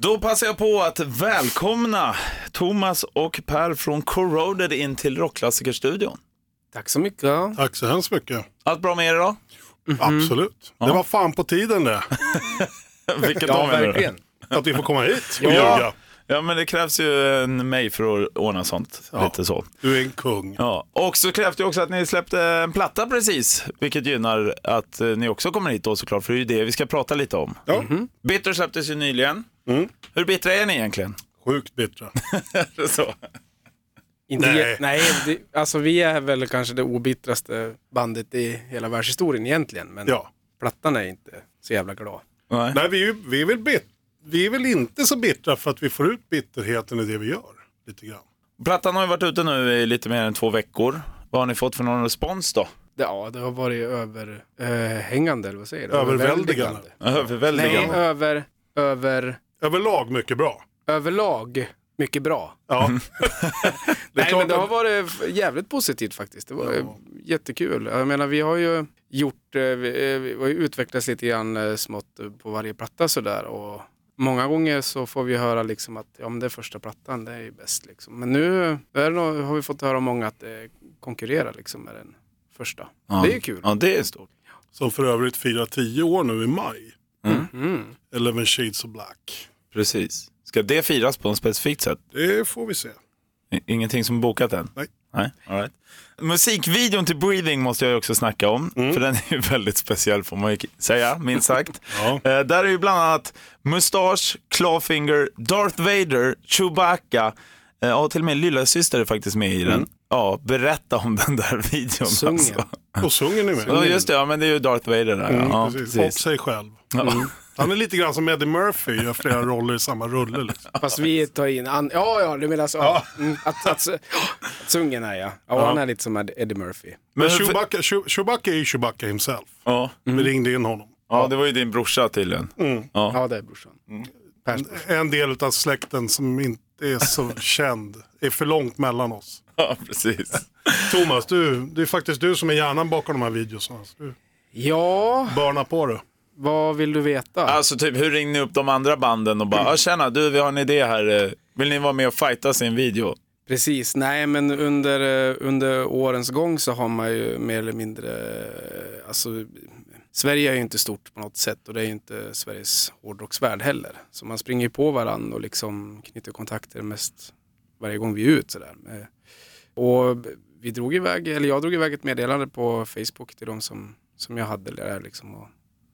Då passar jag på att välkomna Thomas och Per från Corroded in till Rockklassikerstudion. Tack så mycket. Tack så hemskt mycket. Allt bra med er idag? Absolut. Det var fan på tiden det. Vilket Ja, dag menar du? verkligen. Att vi får komma hit och Ja. ljuga. Ja, men det krävs ju en mig för att ordna sånt. Ja. Lite så. Du är en kung. Ja. Och så krävs det också att ni släppte en platta precis, vilket gynnar att eh, ni också kommer hit då såklart, för det är ju det vi ska prata lite om. Ja. Bitter släpptes ju nyligen. Mm. Hur bittra är ni egentligen? Sjukt bittra. så. Inte Nej. nej, det, alltså vi är väl kanske det obittraste bandet i hela världshistorien egentligen. Men Ja. plattan är inte så jävla glad. Nej. Nej, vi, är ju- vi, är väl bit, vi är väl inte så bittra för att vi får ut bitterheten i det vi gör. Lite grann. Plattan har ju varit ute nu i lite mer än två veckor. Vad har ni fått för någon respons då? Ja, det har varit överhängande, eller vad säger du? Överväldigande. Nej, Överväldigande. över, över, Överlag mycket bra. överlag mycket bra. Ja. Nej, men det har varit jävligt positivt faktiskt. Det var eh, jättekul. Jag menar, vi har ju gjort, eh, vi, eh, vi har ju utvecklats lite grann eh, smått eh, på varje platta sådär. Och många gånger så får vi höra liksom att ja, men det är första plattan, det är ju bäst. Liksom. Men nu är det nog, har vi fått höra många att det konkurrerar liksom med den första. Ja. Det är ju kul. Ja, det är stort. Som för övrigt firar tio år nu i maj. Mm. Eleven Shades of Black. Precis. Ska det firas på ett specifikt sätt? Det får vi se. Ingenting som bokat än? Nej. Nej, all right. Musikvideon till Breathing måste jag också snacka om, för den är ju väldigt speciell får man ju säga, minst sagt. Ja. Eh, där är ju bland annat Mustache, Clawfinger, Darth Vader, Chewbacca eh, och till och med lilla syster är faktiskt med i den. Ja, berätta om den där videon. Sungen. Alltså. Och sjunger ni med. Ja, just det, ja, men det är ju Darth Vader där. Mm, ja, precis. precis. Och sig själv. Mm. Han är lite grann som Eddie Murphy, gör flera roller i samma rulle. Liksom. Fast vi tar in, an, ja ja du menar så. Ja. Mm, att, att, att, sungen är ja. Ja, han är lite som Ed- Eddie Murphy. Men Chewbacca, Chew- Chewbacca är ju Chewbacca himself. Ja. Vi ringde in honom. ja, det var ju din brorsa tydligen. Ja. Ja det är brorsan. Brorsa. En del av släkten som inte är så känd. är för långt mellan oss. ja, precis. Thomas, du, det är faktiskt du som är hjärnan bakom de här videorna. Du Ja, börnar på det. Vad vill du veta? Alltså typ, hur ringde ni upp de andra banden och bara, ah, tjena du, vi har en idé här. eh, Vill ni vara med och fightas i en video? Precis, nej men under, eh, under årens gång så har man ju mer eller mindre, eh, alltså Sverige är ju inte stort på något sätt och det är ju inte Sveriges hårdrocksvärld heller. Så man springer ju på varandra och liksom knyter kontakter mest varje gång vi är ute sådär. Och vi drog iväg, eller jag drog iväg ett meddelande på Facebook till de som, som jag hade där liksom. Och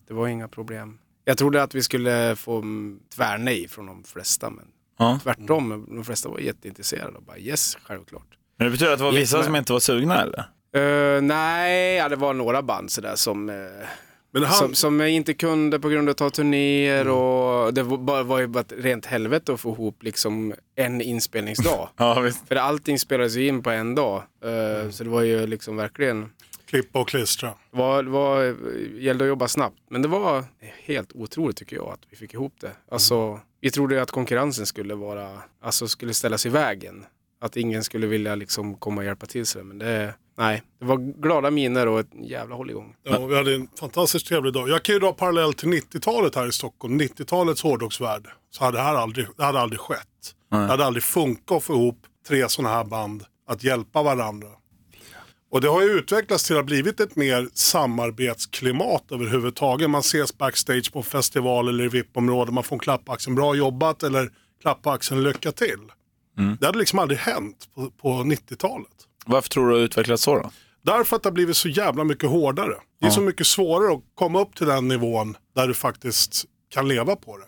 det var inga problem. Jag trodde att vi skulle få mm, tvärnej från de flesta men Ja. tvärtom, de flesta var jätteintresserade och bara yes, självklart. Men det betyder att det var Yes, vissa men- som inte var sugna eller? Eh, nej, ja, det var några band sådär som, Men han, som, som inte kunde på grund av turnéer och det var, var ju bara ett rent helvete att få ihop liksom en inspelningsdag. Ja, visst. För allting spelades ju in på en dag. Eh, Så det var ju liksom verkligen, klippa och klistra. det var, var, gällde att jobba snabbt. Men det var helt otroligt tycker jag att vi fick ihop det. Alltså, vi trodde ju att konkurrensen skulle vara, alltså skulle ställas i vägen. Att ingen skulle vilja liksom komma och hjälpa till sig. Men det, nej, det var glada miner och ett jävla hålligång. Ja, vi hade en fantastiskt trevlig dag. Jag kan ju dra parallell till 90-talet här i Stockholm. 90-talets hårdrocksvärld. Så hade det här aldrig, det hade aldrig skett. Det hade aldrig funkat att få ihop tre sådana här band att hjälpa varandra. Och det har ju utvecklats till att ha blivit ett mer samarbetsklimat överhuvudtaget. Man ses backstage på festival eller i VIP-område. Man får en klapp på axeln, bra jobbat eller klapp på axeln, lycka till. Det hade liksom aldrig hänt på, på 90-talet. Varför tror du det har utvecklats så då? Därför att det har blivit så jävla mycket hårdare. Det är så mycket svårare att komma upp till den nivån där du faktiskt kan leva på det.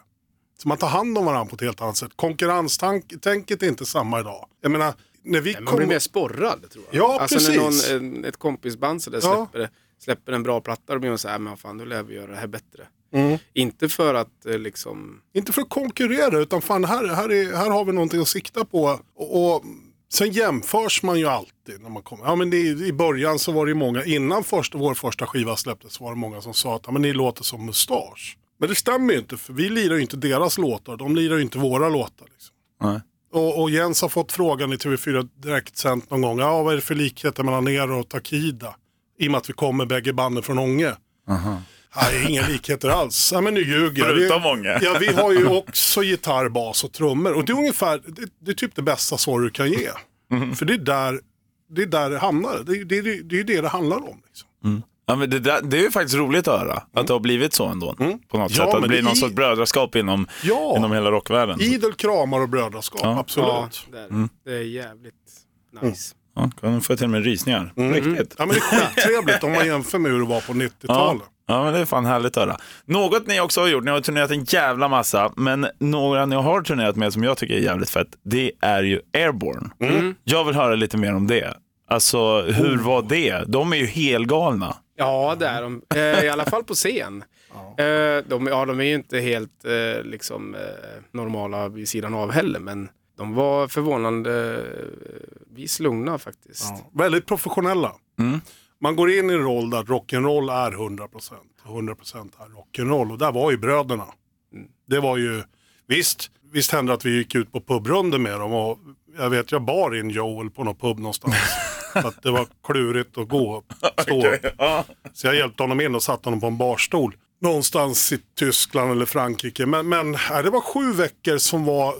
Så man tar hand om varandra på ett helt annat sätt. Konkurrenstänket är inte samma idag. Jag menar, när vi Man kom... blir mer sporrad tror jag. Ja, alltså precis. när någon, en, ett kompisband så där Ja. släpper, släpper en bra platta då blir man så här, men fan nu lär vi göra det här bättre. Mm. Inte för att eh, liksom, Inte för att konkurrera utan fan här, här, är, här har vi någonting att sikta på. Och, och sen jämförs man ju alltid när man kommer. Ja, men det, I början så var det ju många, innan första, vår första skiva släpptes så var det många som sa att ja, men ni låter som mustasch. Men det stämmer ju inte för vi lirar ju inte deras låtar, de lirar ju inte våra låtar. Liksom. Nej. Och, och Jens har fått frågan i TV4 direktsänt någon gång. Ja, vad är det för likheter mellan er och Takida? I och med att vi kommer bägge banden från Ånge. Nej, inga likheter alls. Ja, men nu ljuger. Förutom Vi- många. Ja, vi har ju också gitarr, bas och trummor. Och det är ungefär, det, det är typ det bästa svar du kan ge. Mhm. För det är där det, är där det hamnar. Det, är- det, är- det är det det handlar om. Liksom. Ja, men det, där, det är ju faktiskt roligt att höra att det har blivit så ändå. På något Ja, sätt. Att det blir det någon i- sorts brödraskap inom, Ja. inom hela rockvärlden. Idel kramar och brödraskap, Ja. absolut. Ja, det är, det är jävligt nice. Ja, kan få till och med rysningar. Riktigt. Ja, men det är skittrevligt om man jämför med hur det var på 90-talet. Ja, men det är fan härligt att höra. Något ni också har gjort, ni har turnerat en jävla massa, men några ni har turnerat med som jag tycker är jävligt fett, det är ju Airborne. Jag vill höra lite mer om det. Alltså, hur var det? De är ju helgalna. Ja, det är de. Eh, I alla fall på scen. Eh, de, ja, de är ju inte helt eh, liksom, normala vid sidan av heller, men de var förvånandevis lugna faktiskt. Ja, väldigt professionella. Mm. Man går in i en roll där rock'n'roll är 100%. och 100% är rock'n'roll. Och där var ju bröderna. Det var ju, visst, visst hände att vi gick ut på pubrunder med dem. Och jag vet, jag bar in Joel på någon pub någonstans. att det var klurigt att gå upp, stå upp. Så jag hjälpte honom in och satte honom på en barstol. Någonstans i Tyskland eller Frankrike. Men, men nej, det var sju veckor som var...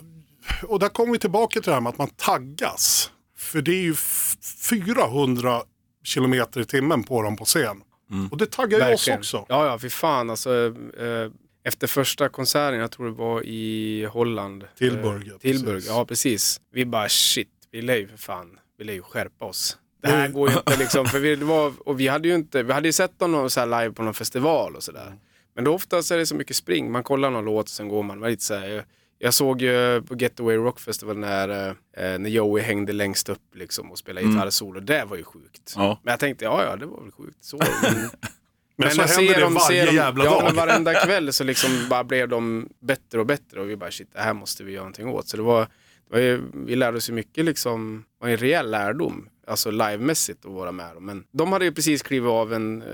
Och där kommer vi tillbaka till det här med att man taggas. För det är ju f- 400 kilometer i timmen på dem på scen. Och det taggar ju oss också. Ja, ja, fy fan. Alltså, eh, efter första konserten, jag tror det var i Holland. Tilburg, Eh, ja, precis. ja precis. Vi bara shit, vi lär ju för fan, vi lär ju skärpa oss. Det här Mm. går ju inte liksom, för vi, var, och vi hade ju inte, vi hade ju sett dem så live på någon festival och sådär. Men då oftast är det så mycket spring, man kollar någon låt och sen går man. Lite så här, jag, jag såg ju på Getaway Rock Festival när, eh, när Joey hängde längst upp liksom och spelade gitarrsolo. Det var ju sjukt. Ja. Men jag tänkte, ja ja, det var väl sjukt så. Men, Men, så händer ser det dem- varje dem- jävla ja, dag. men varenda kväll så liksom bara blev de bättre och bättre och vi bara shit, det här måste vi göra någonting åt. Så det var, det var ju, vi lärde oss ju mycket liksom, det var en rejäl lärdom, alltså livemässigt att vara med dem. Men de hade ju precis klivit av en eh,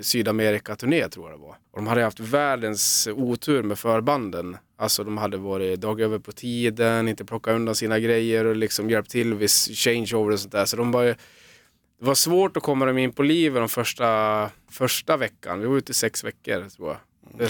Sydamerika-turné tror jag det var. Och de hade haft världens otur med förbanden. Alltså de hade varit dag över på tiden, inte plockat undan sina grejer och liksom hjälpt till vid changeover och sånt där. Så de var ju, det var svårt att komma dem in på livet de första, första veckan. Vi var ute i sex veckor tror jag.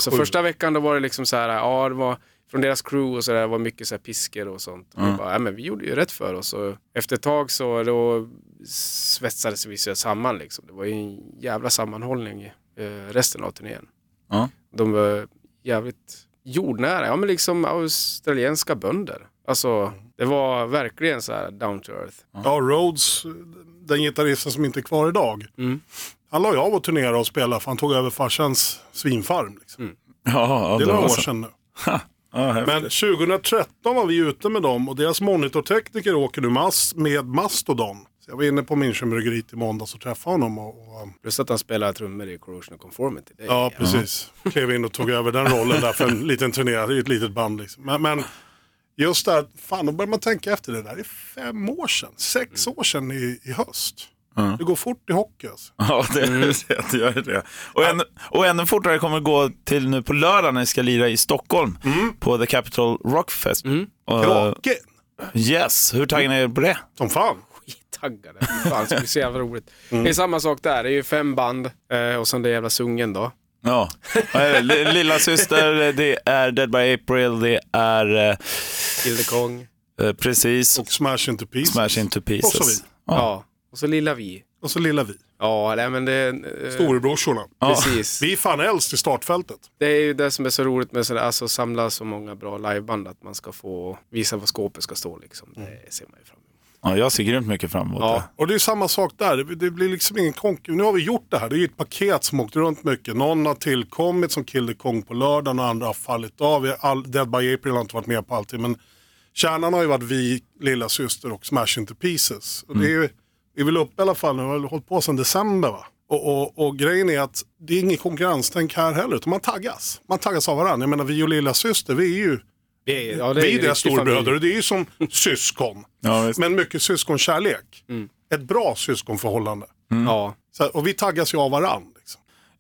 Så Sju. första veckan då var det liksom så här, ja det var från deras crew och så där, det var mycket så här piskor och sånt. Och vi bara, ja men vi gjorde ju rätt för oss. Och efter ett tag så då svetsades vi så samman liksom. Det var ju en jävla sammanhållning eh, resten av turnén. Ja. De var jävligt jordnära, ja men liksom australienska bönder. Alltså det var verkligen så här down to earth. Ja, Rhodes, den gitarristen som inte är kvar idag. Mm. Han la ju av att turnera och spela för han tog över farsans svinfarm. Liksom. Ja, ja, Det är några år sedan nu. Häftigt. Men 2013 var vi ute med dem och deras monitortekniker åker nu mas med Mastodon. Så jag var inne på Münchenbryggeriet i måndags och träffade honom. Och, och, Plus att han spelar trummor i Corrosion of Conformity. Ja, precis. Klev in och tog över den rollen där för en liten turné. Det är ju ett litet band liksom. Men, men just där, fan då börjar man tänka efter det där. Det är fem år sedan, sex år sedan i, i höst. Det går fort i hockey alltså. Ja, det, det gör det. Och, ännu, och ännu fortare kommer det gå till nu på lördag när ni ska lira i Stockholm på The Capital Rock Fest. Och, Kraken, yes, hur taggade ni er på det? som fan. Skittaggade. Fan, det ska bli så jävla roligt. Det är samma sak där. Det är ju fem band eh, och sen det jävla sungen då. Ja, Li- Lilla syster, det är Dead by April, det är eh, Kill the Kong. eh, precis Och Smash Into Pieces. Smash Into Pieces. Och så vi. Ja. Och så Lilla Vi. Och så lilla vi. Ja, nej, men det... Eh, Storebrorsorna. Precis. Vi är fan äldst i startfältet. Det är ju det som är så roligt med sådär, alltså samla så många bra liveband att man ska få visa var skåpet ska stå liksom. Det ser man ju fram emot. Ja, jag ser grymt mycket fram emot Ja. det. Och det är samma sak där. Det, det blir liksom ingen konk. Nu har vi gjort det här. Det är ju ett paket som åkt runt mycket. Någon har tillkommit som Kill the Kong på lördagen och andra har fallit av. Vi har All, Dead by April har inte varit med på allting. Men kärnan har ju varit vi, lilla syster och Smash Into Pieces. Och det är ju, är väl uppe i alla fall nu. Vi har hållit på sedan december va. Och, och, och grejen är att det är inget konkurrenstänk här heller. Utan man taggas. Man taggas av varandra. Jag menar vi och lilla syster vi är ju Det är, ja, det vi är deras storebröder och det är ju som syskon. Ja. Men mycket syskonkärlek. Ett bra syskonförhållande. Ja. Så, och vi taggas ju av varandra.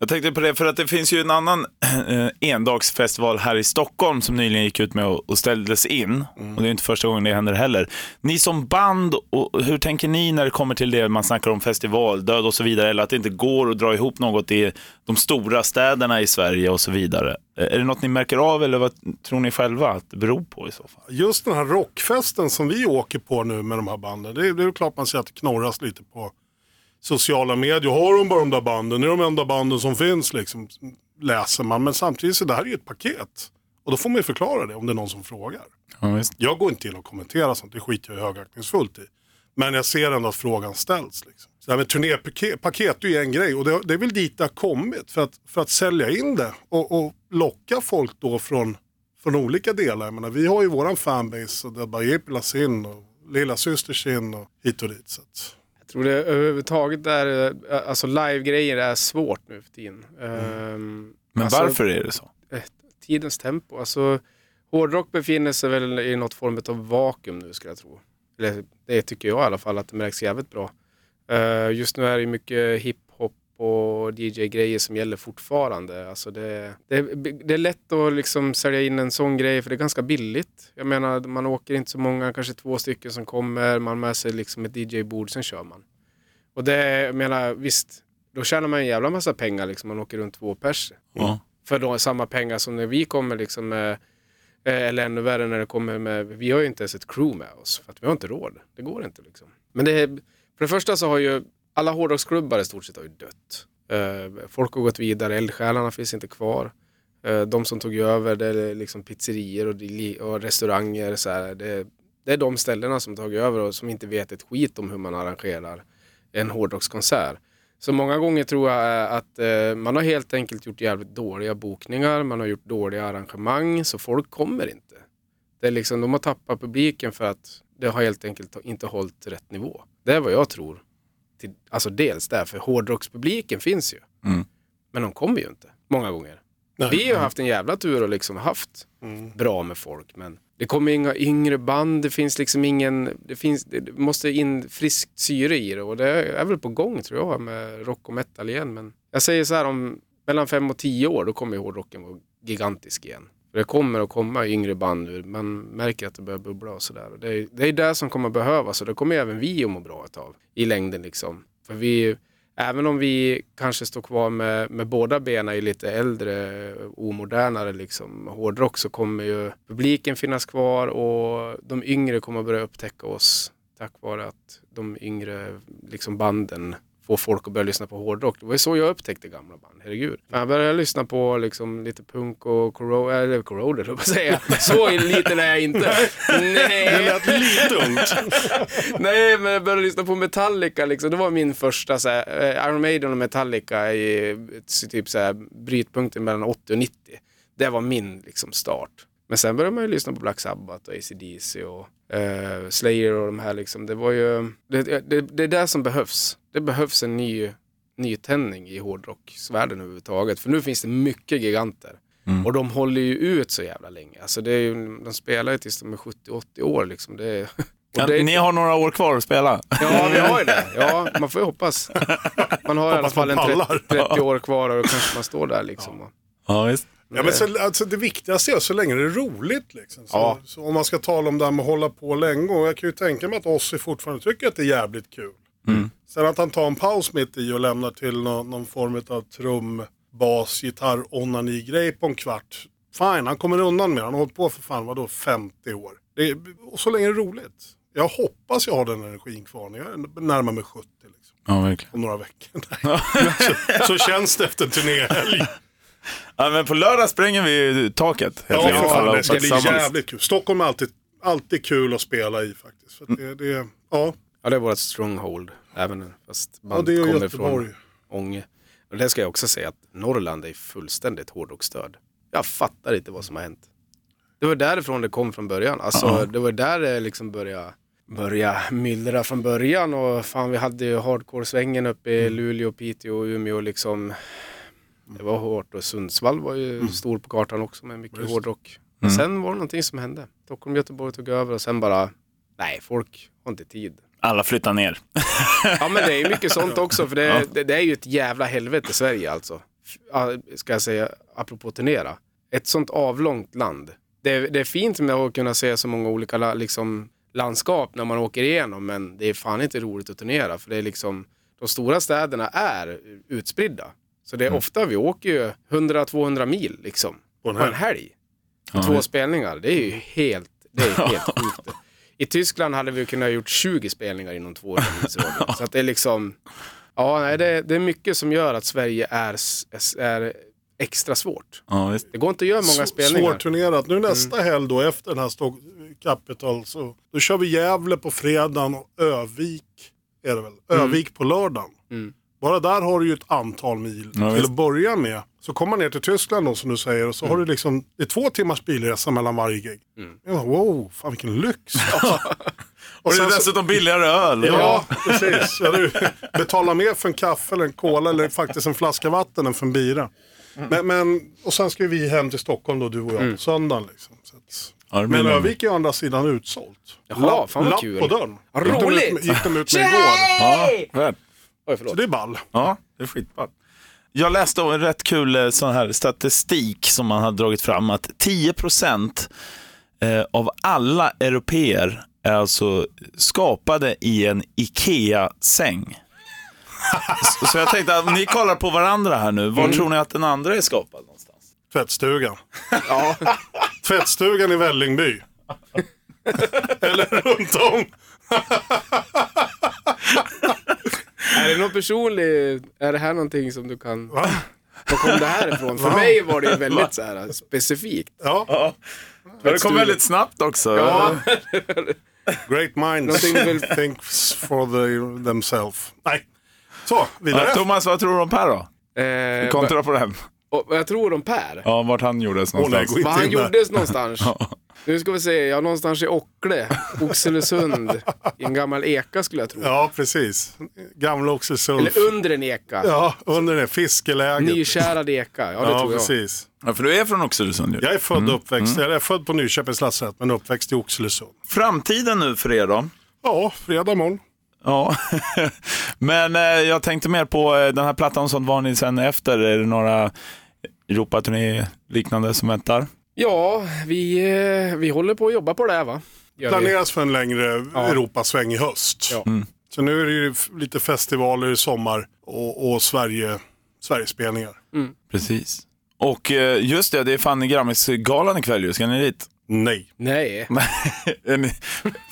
Jag tänkte på det, för att det finns ju en annan eh, endagsfestival här i Stockholm som nyligen gick ut med och, och ställdes in. Mm. Och det är inte första gången det händer heller. Ni som band, och hur tänker ni när det kommer till det man snackar om festivaldöd och så vidare, eller att det inte går att dra ihop något i de stora städerna i Sverige och så vidare. Eh, Är det något ni märker av eller vad tror ni själva att det beror på i så fall? Just den här rockfesten som vi åker på nu med de här banden. Det är, det är klart man ser att det knorras lite på sociala medier. Har de bara de där banden? Det är de enda banden som finns liksom. Läser man. Men samtidigt så det här är ju ett paket. Och då får man ju förklara det om det är någon som frågar. Ja. Jag går inte in och kommenterar sånt, det skiter jag högaktningsfullt i. Men jag ser ändå att frågan ställs. Liksom. Så det här med turnépaket paket är ju en grej och det, det är väl dit det har kommit för att, för att sälja in det och, och locka folk då från, från olika delar. Jag menar, vi har ju våran fanbase och är bara Jepila sin och Lilla Syster sin och hit och dit. Så att, tror det överhuvudtaget är, eh, alltså live-grejer är svårt nu för tiden. Ehm, Men alltså, varför är det så? eh, Tidens tempo. Alltså, hårdrock befinner sig väl i något form av vakuum nu skulle jag tro. Eller det tycker jag i alla fall att det märks jävligt bra. Eh, just nu är det mycket hiphop och DJ-grejer som gäller fortfarande. Alltså det, det, det är lätt att liksom sälja in en sån grej för det är ganska billigt. Jag menar man åker inte så många, kanske två stycken som kommer, man har med sig liksom ett DJ-bord, sen kör man. Och det, jag menar visst, då tjänar man en jävla massa pengar liksom, man åker runt två pers Ja. för då samma pengar som när vi kommer liksom med, eh, eller ännu värre när det kommer med, vi har ju inte ens ett crew med oss för att vi har inte råd. Det går inte liksom. Men det för det första så har ju alla hårdrocksklubbar i stort sett har ju dött. Eh, folk har gått vidare, eldsjälarna finns inte kvar. Eh, de som tog över det är liksom pizzerior och, och restauranger. Så här, det, det är de ställena som tagit över och som inte vet ett skit om hur man arrangerar en hårdrockskonsert. Så många gånger tror jag eh, att eh, man har helt enkelt gjort jävligt dåliga bokningar, man har gjort dåliga arrangemang, så folk kommer inte. Det är liksom, de har tappat publiken för att det har helt enkelt inte hållit rätt nivå. Det är vad jag tror. Till, alltså dels därför, hårdrockspubliken finns ju. Mm. Men de kommer ju inte, många gånger. Nej. Vi har ju haft en jävla tur och liksom haft Mm. bra med folk. Men det kommer inga yngre band, det finns liksom ingen, det, finns, det måste in friskt syre i det och det är väl på gång tror jag med rock och metal igen. Men jag säger så här om mellan fem och tio år då kommer ju hårdrocken vara gigantisk igen. För det kommer att komma yngre band nu, man märker att det börjar bubbla och sådär. Det är, det är det som kommer behövas och det kommer även vi att må bra av i längden liksom. För vi, även om vi kanske står kvar med, med båda benen i lite äldre, omodernare liksom, hårdrock så kommer ju publiken finnas kvar och de yngre kommer börja upptäcka oss tack vare att de yngre liksom, banden får folk att börja lyssna på hårdrock. Det var ju så jag upptäckte gamla band, herregud. Jag började lyssna på liksom, lite punk och corro- eller corroder, höll jag på säga. Så liten är jag inte. Nej. Det lät lite ungt. Nej, men jag började lyssna på Metallica liksom. Det var min första så här, eh, Iron Maiden och Metallica i typ så här, brytpunkten mellan 80 och 90. Det var min liksom start. Men sen började man ju lyssna på Black Sabbath och AC/DC och eh, Slayer och de här liksom. Det var ju, det, det, det är det som behövs. Det behövs en ny nytändning i hårdrocksvärlden överhuvudtaget. För nu finns det mycket giganter. Och de håller ju ut så jävla länge. Alltså det är ju, de spelar ju tills de är 70-80 år liksom. Det är, Ja, och det, Ni har några år kvar att spela. Ja, vi har ju det. Ja, man får ju hoppas. Man har i alla Hoppas fall en 30, pallar. 30 år kvar och då kanske man står där liksom. och- Ja, visst. Ja, men så, alltså, det viktigaste är så länge det är roligt. Liksom. Så, Ja. så om man ska tala om det här med att hålla på länge. Och jag kan ju tänka mig att Ossi fortfarande tycker att det är jävligt kul. Sen att han tar en paus mitt i och lämnar till någon, någon form av trum, bas, gitarr, onani-grej på en kvart. Fine, han kommer undan med. Han har hållit på för fan, vadå, 50 år. Det är, och så länge det är roligt. Jag hoppas jag har den energin kvar när jag närmar mig 70. Liksom, Ja, verkligen. om några veckor. Så, så känns det efter turnéhelg. Ja, men på lördag spränger vi taket. Ja, för fan, det ska bli jävligt kul. Stockholm är alltid, alltid kul att spela i faktiskt. För att det, det, ja, Ja, det är vårt stronghold. Även fast ja, det är ju kommer Göteborg. från Ånge. Och det ska jag också säga att Norrland är fullständigt hårdrocksstöd. Jag fattar inte vad som har hänt. Det var därifrån det kom från början. Alltså, Det var där det liksom började, började myllra från början. Och fan, vi hade ju hardcore-svängen uppe i Luleå, Piteå och Umeå. Liksom. Det var hårt och Sundsvall var ju stor på kartan också med mycket Just. hårdrock. Men sen var det någonting som hände. Stockholm, Göteborg tog över och sen bara, nej, folk har inte tid. Alla flyttar ner. Ja men det är ju mycket sånt också för det, det, det är ju ett jävla helvete Sverige alltså. ja, ska jag säga, apropå turnera, ett sånt avlångt land. Det, är- det är fint med att kunna se så många olika liksom, landskap när man åker igenom, men det är fan inte roligt att turnera, för det är liksom, de stora städerna är utspridda. Så det är ofta, vi åker ju 100-200 mil liksom, På en helg. Ja, Två spelningar, det är ju helt, det är helt sjukt. I Tyskland hade vi kunnat gjort 20 spelningar inom två radie. Så att det är liksom, ja nej, det, det är mycket som gör att Sverige är, s- är extra svårt. Ja. Det går inte att göra många spelningar. Svårturnerat. Nu nästa helg då efter den här Stock Capital så då kör vi Gävle på fredagen och Övik är det väl? Övik på lördagen. Mm. Bara där har du ju ett antal mil Ja, till att börja med. Så kommer man ner till Tyskland då som du säger och så har du liksom, det är två timmars bilresa mellan varje gig. Jag bara, wow, fan vilken lyx. Och det sen är så- dessutom billigare öl. Ja, precis. Ja, du betalar mer för en kaffe eller en cola eller faktiskt en flaska vatten än för en bira. Men, men, och sen ska vi hem till Stockholm då, du och jag, på söndagen. Liksom. Så att, Ja, det men Övik är å andra sidan utsålt. Jaha, fan vad lapp kul. på dörren. Vad Gick de ut roligt. med- Gick de ut med igår. Ja, Oj, Så förlåt. det är ball. Ja, det är skitball. Jag läste en rätt kul eh, sån här statistik som man har dragit fram att 10 eh, av alla europeer är alltså skapade i en IKEA-säng. Så- Så jag tänkte att ni kollar på varandra här nu, var tror ni att den andra är skapad någonstans? Tvättstugan. Ja, Tvättstugan i Vällingby. eller runt om. Är det någon personlig, är det här någonting som du kan, Va? var kom det här ifrån? För Va? mig var det väldigt så här specifikt. Ja, Ja, men det kom väldigt snabbt också. Ja, great minds thinks for the, themselves. Nej. Så, vidare. Ja, Thomas, vad tror du om Per då? eh, Kontra på den. och, och jag tror om Per. Ja, vart han gjordes någonstans. Vad han gjordes någonstans. Nu ska vi se, ja någonstans i Ockle, Oxelösund, i en gammal eka skulle jag tro. Ja, precis. Gamla Oxelösund. Eller under en eka. Ja, under det. Fiskeläget. Nykärad eka, ja det Ja, tror jag. precis. Ja, för du är från Oxelösund ju. Jag är född och uppväxt, jag är född på Nyköpings lasarett men uppväxt i Oxelösund. Framtiden nu för er då? Ja, fredag morgon. Ja, men eh, jag tänkte mer på eh, den här plattan som var ni sen efter. Är det några Europaturné liknande som väntar? Ja, vi, eh, vi håller på att jobba på det här va? Gör vi. Planeras för en längre Ja. Europasväng i höst. Ja. Så nu är det ju lite festivaler i sommar och, och Sverige, Sverigespelningar. Precis. Och eh, just det, det är fan Grammisgalan ikväll ju. Ska ni dit? Nej. Nej. Ni-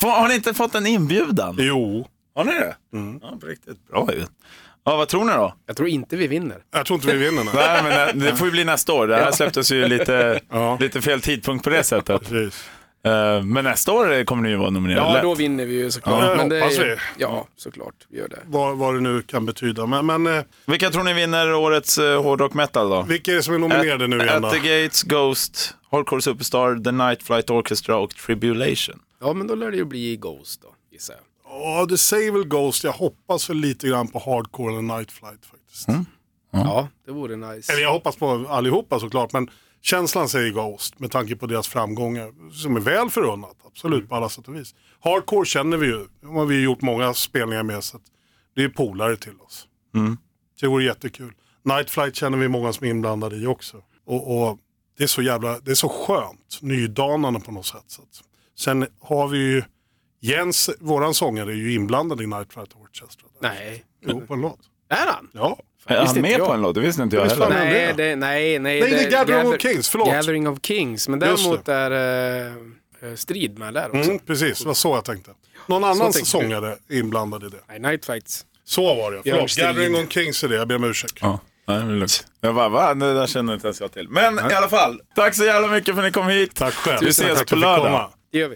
Har ni inte fått en inbjudan? Jo, Har ni det? Ja, på riktigt. Bra ju. Ja, vad tror ni då? Jag tror inte vi vinner. jag tror inte vi vinner nu. Nej, men det- det får ju bli nästa år. Det här släpptes ju lite, Ja. lite fel tidpunkt på det sättet. Precis. Eh, Men nästa år kommer ni ju vara nominerade. Ja, lätt. då vinner vi ju såklart. Ja, men det hoppas är, vi. Ja, såklart. Vi gör det. Vad, vad det nu kan betyda. Men, men eh, Vilka tror ni vinner årets uh, hårdrock metal då? vilka är det som är nominerade nu igen At då? the Gates, Ghost, Hardcore Superstar, The Night Flight Orchestra och Tribulation. Ja, men då lär det ju bli Ghost då, gissar jag. Ja, det säger väl Ghost. Jag hoppas väl lite grann på Hardcore eller Night Flight faktiskt. Ja, det vore nice. Eller jag hoppas på allihopa såklart, men känslan säger Ghost med tanke på deras framgångar. Som är väl förunnat, absolut på alla sätt och vis. Hardcore känner vi ju, de har vi gjort många spelningar med, så att det är polare till oss. Så det vore jättekul. Night Flight känner vi många som är inblandade i också. Och, och det är så jävla, det är så skönt, nydanande på något sätt. Så att, sen har vi ju, Jens, våran sångare, är ju inblandad i Night Flight Orchestra. Nej. Jo, på en låt. Är han? Ja. Är han med jag. på en låt? Det visste inte jag heller. Nej, det? det, nej, nej. Nej, det är Gathering of Kings, förlåt. Gathering of Kings, men däremot är eh, strid med där också. Mm, precis, det var så jag tänkte. Någon annan tänkte du. sångare är inblandad i det. Nej, Night Fights. Så var det. Förlåt. Gathering on Kings är det, jag ber om ursäkt. Ja, nej, det är lugnt. Jag bara, va? Det där känner inte ens jag till. Men i alla fall, tack så jävla mycket för att ni kom hit. Tack själv. Vi ses Tack på lördag. Det gör vi.